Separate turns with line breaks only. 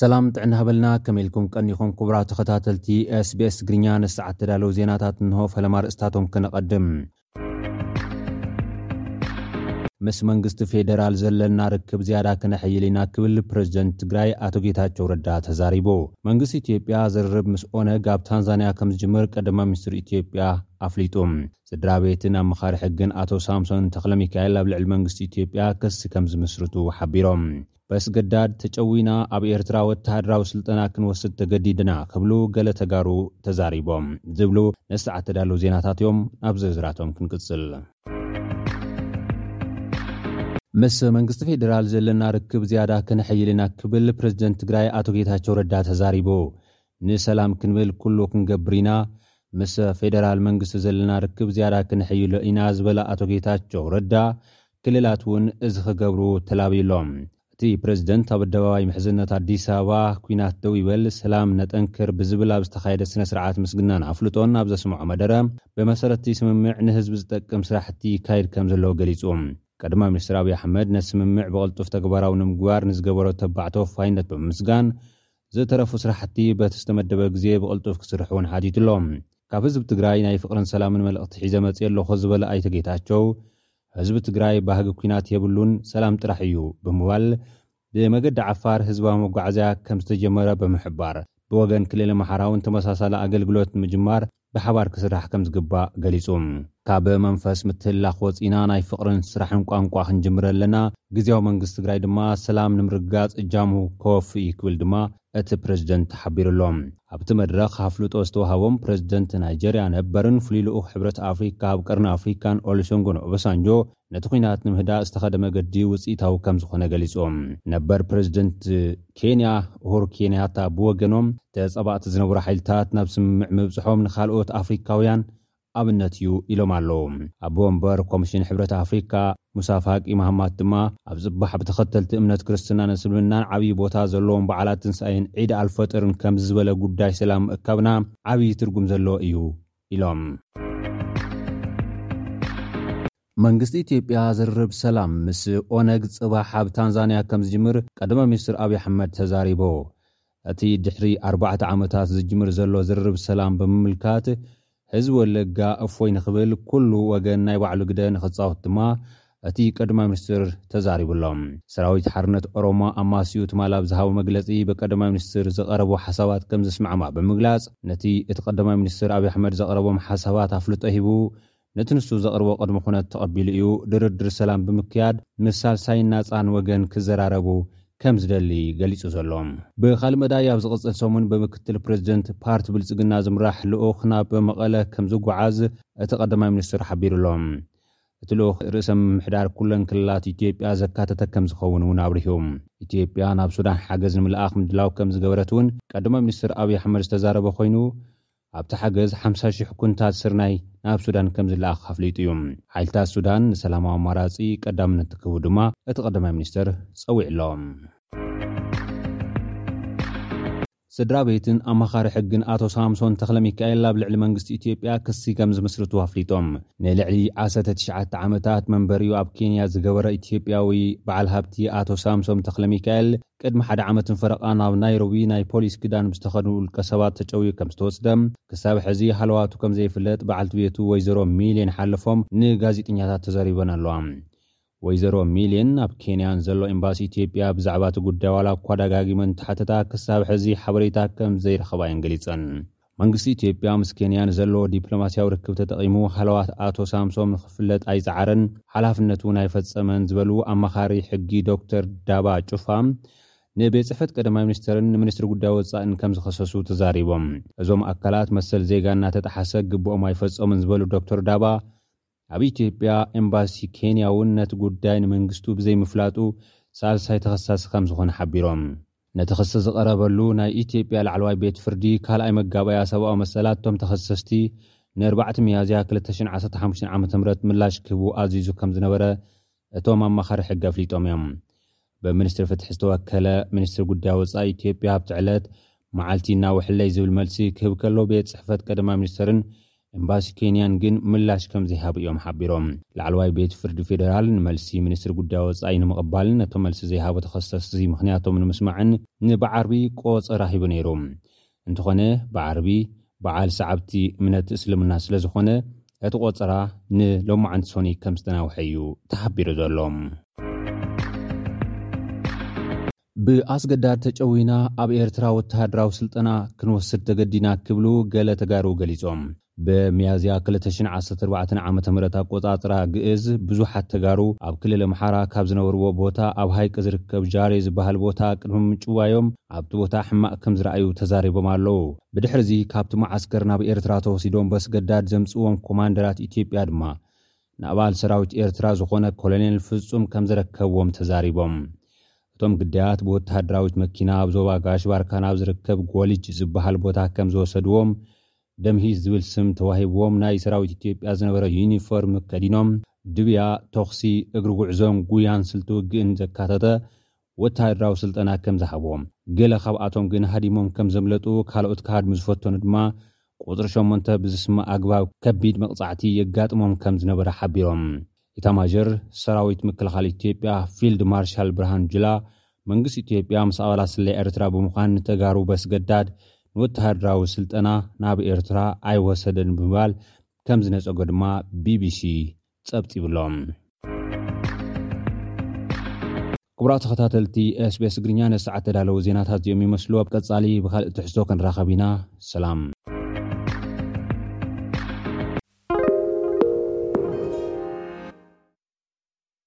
ሰላም ጥዕና ሃበልና ከመይ ኢልኩም ቀኒኹም ኩቡራት ተኸታተልቲ SBS ትግርኛ ነዚ ሰዓት ተዳለዉ ዜናታት እንሆ ፈለማ ርእስታቶም ከነቐድም ምስ መንግስቲ ፌደራል ዘለና ርክብ ዝያዳ ክነሕይል ኢና ክብል ፕረዚደንት ትግራይ ኣቶ ጌታቸው ረዳ ተዛሪቡ መንግስቲ ኢትዮጵያ ዝርርብ ምስ ኦነግ ኣብ ታንዛንያ ከም ዝጅምር ቀደማ ሚኒስትሪ ኢትዮጵያ ኣፍሊጡ ስድራቤትን ኣማኻሪ ሕግን ኣቶ ሳምሶን ተኽለሚካኤል ኣብ ልዕሊ መንግስቲ ኢትዮጵያ ክሲ ከም ዝምስርቱ ሓቢሮም። በስገዳድ ተጨዊና ኣብ ኤርትራ ወተሃደራዊ ስልጠና ክንወስድ ተገዲድና ክብሉ ገለ ተጋሩ ተዛሪቦም ዝብሉ ነዚ ሰዓት ተዳለዉ ዜናታት እዮም። ናብ ዝርዝራቶም ክንቅጽል። ምስ መንግስቲ ፌደራል ዘለና ርክብ ዝያዳ ከነሐይል ኢና ክብል ፕረዚደንት ትግራይ ኣቶ ጌታቸው ረዳ ተዛሪቡ። ንሰላም ክንብል ኩሉ ክንገብር ኢና፣ ምስ ፌደራል መንግስቲ ዘለና ርክብ ዝያዳ ክነሐይሎ ኢና ዝበለ ኣቶ ጌታቸው ረዳ፣ ክልላት እውን እዚ ክገብሩ ተላብዩ ኣሎ። እቲ ፕረዚደንት ኣብ ኣደባባይ ምሕዝነት ኣዲስ ኣበባ ኲናት ደው ይበል፣ ሰላም ነጠንክር ብዝብል ኣብ ዝተኻየደ ስነ ስርዓት ምስግናን ኣፍልጦን ኣብ ዘስምዖ መደረ፣ ብመሰረት እቲ ስምምዕ ንህዝቢ ዝጠቅም ስራሕቲ ይካየድ ከምዘሎ ገሊፁ። ቀዳማይ ሚኒስትር ኣብዪ ኣሕመድ ነቲ ስምምዕ ብቕልጡፍ ተግባራዊ ንምግባር ንዝገበሮ ተባዕ ተወፋይነት ብምምስጋን፣ ዝተረፉ ስራሕቲ በቲ ዝተመደበ ግዜ ብቕልጡፍ ክስርሑ እውን ሓቲቱ ኣሎ። ካብ ህዝቢ ትግራይ ናይ ፍቕርን ሰላምን መልእኽቲ ሒዘ መፂኤ ኣለኹ ዝበለ ኣይተ ጌታቸው፣ ህዝቢ ትግራይ ባህጊ ኲናት የብሉን ሰላም ጥራሕ እዩ ብምባል ብመገዲ ዓፋር ህዝባዊ መጓዓዝያ ከምዝተጀመረ ብምሕባር፣ ብወገን ክልል ኣምሓራ እውን ተመሳሳሊ ኣገልግሎት ንምጅማር ብሓባር ክስራሕ ከምዝግባእ ገሊጹ። ካብ መንፈስ ምትህልላኽ ወጺእና ናይ ፍቕርን ስራሕን ቋንቋ ክንጅምር ኣለና፣ ግዝያዊ መንግስቲ ትግራይ ድማ ሰላም ንምርግጋጽ እጃሙ ከወፍእ እዩ ክብል ድማ እቲ ፕረዚደንት ሓቢሩ ኣሎ። ኣብቲ መድረኽ ኣፍልጦ ዝተውሃቦም ፕረዚደንት ናይጀርያ ነበርን ፍሉይ ልኡኽ ሕብረት ኣፍሪካ ኣብ ቀርኒ ኣፍሪካን ኦሊሰንጎን ኦበሳንጆ ነቲ ኲናት ንምህዳእ ዝተኸደ መገዲ ውፅኢታዊ ከምዝኾነ ገሊፆም። ነበር ፕረዚደንት ኬንያ ኡሁሩ ኬንያታ ብወገኖም፣ ተፃባእቲ ዝነበሩ ሓይልታት ናብ ስምምዕ ምብፅሖም ንካልኦት ኣፍሪካውያን ኣብነት እዩ ኢሎም ኣለው። ኣቦ ወንበር ኮሚሽን ሕብረት ኣፍሪካ ሙሳ ፋቂ ማሃማት ድማ ኣብ ፅባሕ ብተኸተልቲ እምነት ክርስትናን እስልምናን ዓብዪ ቦታ ዘለዎም በዓላት ትንሳኤን ዒድ ኣልፈጥርን ከምዚ ዝበለ ጉዳይ ሰላም ምእካብና ዓብዪ ትርጉም ዘለዎ እዩ ኢሎም። መንግስቲ ኢትዮጵያ ዝርርብ ሰላም ምስ ኦነግ ፅባሕ ኣብ ታንዛንያ ከምዝጅምር ቀዳማይ ሚኒስትር ኣብይ ኣሕመድ ተዛሪቡ። እቲ ድሕሪ ኣርባዕተ ዓመታት ዝጅምር ዘሎ ዝርርብ ሰላም ብምምልካት ህዝቢ ወለጋ እፎይ ንክብል ኩሉ ወገን ናይ ባዕሉ ግደ ንክፃወት ድማ እቲ ቀዳማይ ሚኒስትር ተዛሪቡ ኣሎ። ሰራዊት ሓርነት ኦሮሞ ኣማስዩ ትማል ኣብ ዝሃቦ መግለፂ ብቀዳማይ ሚኒስትር ዝቐረቡ ሓሳባት ከምዘስማዕማዕ ብምግላፅ ነቲ እቲ ቀዳማይ ሚኒስትር ኣብይ ኣሕመድ ዘቕረቦም ሓሳባት ኣፍልጦ ሂቡ ነቲ ንሱ ዘቕርቦ ቅድመ ኩነት ተቐቢሉ እዩ ድርድር ሰላም ብምክያድ ምስ ሳልሳይን ናፃን ወገን ክዘራረቡ ከምዝደሊ ገሊፁ ዘሎ። ብኻሊእ መዳይ ኣብ ዝቕፅል ሰሙን ብምክትል ፕረዚደንት ፓርቲ ብልፅግና ዝምራሕ ልኡኽ ናብ መቐለ ከምዝጓዓዝ እቲ ቀዳማይ ሚኒስትር ሓቢሩ ኣሎ። እቲ ልኡኽ ርእሰ ምምሕዳር ኩለን ክልላት ኢትዮጵያ ዘካተተ ከምዝኸውን እውን ኣብሪሁ። ኢትዮጵያ ናብ ሱዳን ሓገዝ ንምልኣኽ ምድላው ከምዝገበረት እውን ቀዳማይ ሚኒስትር ኣብይ ኣሕመድ ዝተዛረበ ኮይኑ፣ ኣብቲ ሓገዝ ሓምሳ ሽሕ ኩንታል ስርናይ ናብ ሱዳን ከምዝለኣኽ ኣፍሊጡ እዩ። ሓይልታት ሱዳን ንሰላማዊ ኣማራፂ ቀዳምነት ክህቡ ድማ እቲ ቀዳማይ ሚኒስትር ፀዊዑ ኣሎ። ስድራቤትን ኣማኻሪ ሕግን ኣቶ ሳምሶን ተኽለሚካኤል ኣብ ልዕሊ መንግስቲ ኢትዮጵያ ክሲ ከምዝምስርቱ ኣፍሊጦም። ንልዕሊ ዓሰርተ ትሽዓተ ዓመታት መንበሪኡ ኣብ ኬንያ ዝገበረ ኢትዮጵያዊ በዓል ሃብቲ ኣቶ ሳምሶም ተኽለሚካኤል ቅድሚ ሓደ ዓመትን ፈረቓን ኣብ ናይሮቢ ናይ ፖሊስ ክዳን ብዝተኸድኑ ውልቀሰባት ተጨውዩ ከምዝተወስደ ክሳብ ሕዚ ሃለዋቱ ከምዘይፍለጥ በዓልቲ ቤቱ ወይዘሮ ሚልየን ሓለፎም ንጋዜጠኛታት ተዛሪበን ኣለዋ። ወይዘሮ ሚሊየን ኣብ ኬንያ ንዘሎ ኤምባሲ ኢትዮጵያ ብዛዕባ'ቲ ጉዳይ ዋላ'ኳ ደጋጊመን እንተሓተታ ክሳብ ሕዚ ሓበሬታ ከምዘይረኸባ'የን ገሊጸን። መንግስቲ ኢትዮጵያ ምስ ኬንያ ንዘለዎ ዲፕሎማስያዊ ርክብ ተጠቒሙ ሃለዋት ኣቶ ሳምሶም ንኽፍለጥ ኣይጸዓረን፣ ሓላፍነቱ'ውን ኣይፈጸመን ዝበሉ ኣማኻሪ ሕጊ ዶክተር ዳባ ጩፋ ንቤት ጽሕፈት ቀዳማይ ሚኒስተርን ንሚኒስትሪ ጉዳይ ወጻኢን ከምዝኸሰሱ ተዛሪቦም። እዞም ኣካላት መሰል ዜጋ እናተጠሓሰ ግቡኦም ኣይፈጸሙን ዝበሉ ዶክተር ዳባ፣ ኣብ ኢትዮጵያ ኤምባሲ ኬንያ'ውን ነቲ ጉዳይ ንመንግስቱ ብዘይምፍላጡ ሳልሳይ ተኸሳሲ ከምዝኾነ ሓቢሮም። ነቲ ክሲ ዝቐረበሉ ናይ ኢትዮጵያ ላዕለዋይ ቤት ፍርዲ ካልኣይ መጋባእያ ሰብኣዊ መሰላት እቶም ተኸሰስቲ ንኣርባዕተ ሚያዝያ ክልተ ሽሕን ዓሰርተ ሓሙሽተን ዓመተ ምህረት ምላሽ ክህቡ ኣዚዙ ከምዝነበረ እቶም ኣማኸሪ ሕጊ ኣፍሊጦም እዮም። ብሚኒስትሪ ፍትሒ ዝተወከለ ሚኒስትሪ ጉዳይ ወፃኢ ኢትዮጵያ ኣብቲ ዕለት መዓልቲ እናወሕለይ ዝብል መልሲ ክህብ ከሎ ቤት ፅሕፈት ቀዳማይ ሚኒስትርን ኤምባሲ ኬንያን ግን ምላሽ ከምዘይሃቡ እዮም ሓቢሮም። ላዕለዋይ ቤት ፍርዲ ፌዴራል ንመልሲ ሚኒስትሪ ጉዳይ ወፃኢ ንምቕባልን ነቶም መልሲ ዘይሃቡ ተኸሰስቲ ምኽንያቶም ንምስማዕን ንብዓርቢ ቆፀራ ሂቡ ነይሩ። እንተኾነ ብዓርቢ በዓል ሰዓብቲ እምነት እስልምና ስለዝኾነ እቲ ቆጸራ ንሎማዕንቲ ሶኑይ ከምዝተናውሐ እዩ ተሓቢሩ ዘሎ። ብኣስገዳድ ተጨውይና ኣብ ኤርትራ ወተሃደራዊ ስልጠና ክንወስድ ተገዲና ክብሉ ገለ ተጋሩ ገሊጾም። ብ ሚያዝያ ክልተ ሽሕ ዓሰርተ ኣርባዕተ ዓመተ ምህረት ኣቆጻጽራ ግእዝ ብዙሓት ተጋሩ ኣብ ክልል ኣምሓራ ካብ ዝነበርዎ ቦታ ኣብ ሃይቅ ዝርከብ ጃሬ ዝበሃል ቦታ ቅድሚ ምጭዋዮም ኣብቲ ቦታ ሕማቅ ከም ዝረኣዩ ተዛሪቦም ኣለዉ። ብድሕሪዚ ካብቲ መዓስከር ናብ ኤርትራ ተወሲዶም በስገዳድ ዘምጽእዎም ኮማንደራት ኢትዮጵያ ድማ ንኣባል ሰራዊት ኤርትራ ዝኾነ ኮሎኔል ፍጹም ከም ዘረከብዎም ተዛሪቦም። እቶም ግዳያት ብወተሃደራዊት መኪና ኣብ ዞባ ጋሽ ባርካ ናብ ዝርከብ ጎልጅ ዝበሃል ቦታ ከም ዝወሰድዎም ደምሂ ዝብል ስም ተዋሂብዎም ናይ ሰራዊት ኢትዮጵያ ዝነበረ ዩኒፎርም ከዲኖም ድብያ፣ ተኹሲ፣ እግሪ ጉዕዞን ጉያን ስልቲ ውግእን ዘካተተ ወተሃደራዊ ስልጠና ከም ዝሃብዎም፣ ገለ ካብኣቶም ግን ሃዲሞም ከም ዘምለጡ ካልኦት ክሃድሙ ዝፈተኑ ድማ ቁጽሪ ሸሞንተ ብዝስማእ ኣግባብ ከቢድ መቕጻዕቲ የጋጥሞም ከም ዝነበረ ሓቢሮም። ኢታማዦር ሰራዊት ምክልኻል ኢትዮጵያ ፊልድ ማርሻል ብርሃኑ ጁላ መንግስቲ ኢትዮጵያ ምስ ኣባላት ስለያ ኤርትራ ብምዃን ንተጋሩ በስገዳድ ንወተሃደራዊ ስልጠና ናብ ኤርትራ ኣይወሰደን ብምባል ከም ዝነጸጎ ድማ ቢቢሲ ጸብጺቡ'ሎ። ክቡራት ተኸታተልቲ SBS ትግርኛ ነዚ ሰዓት ተዳለዉ ዜናታት እዚኦም ይመስሉ ኣብ ቀጻሊ ብካልእ ትሕዝቶ ክንራኸብ ኢና ሰላም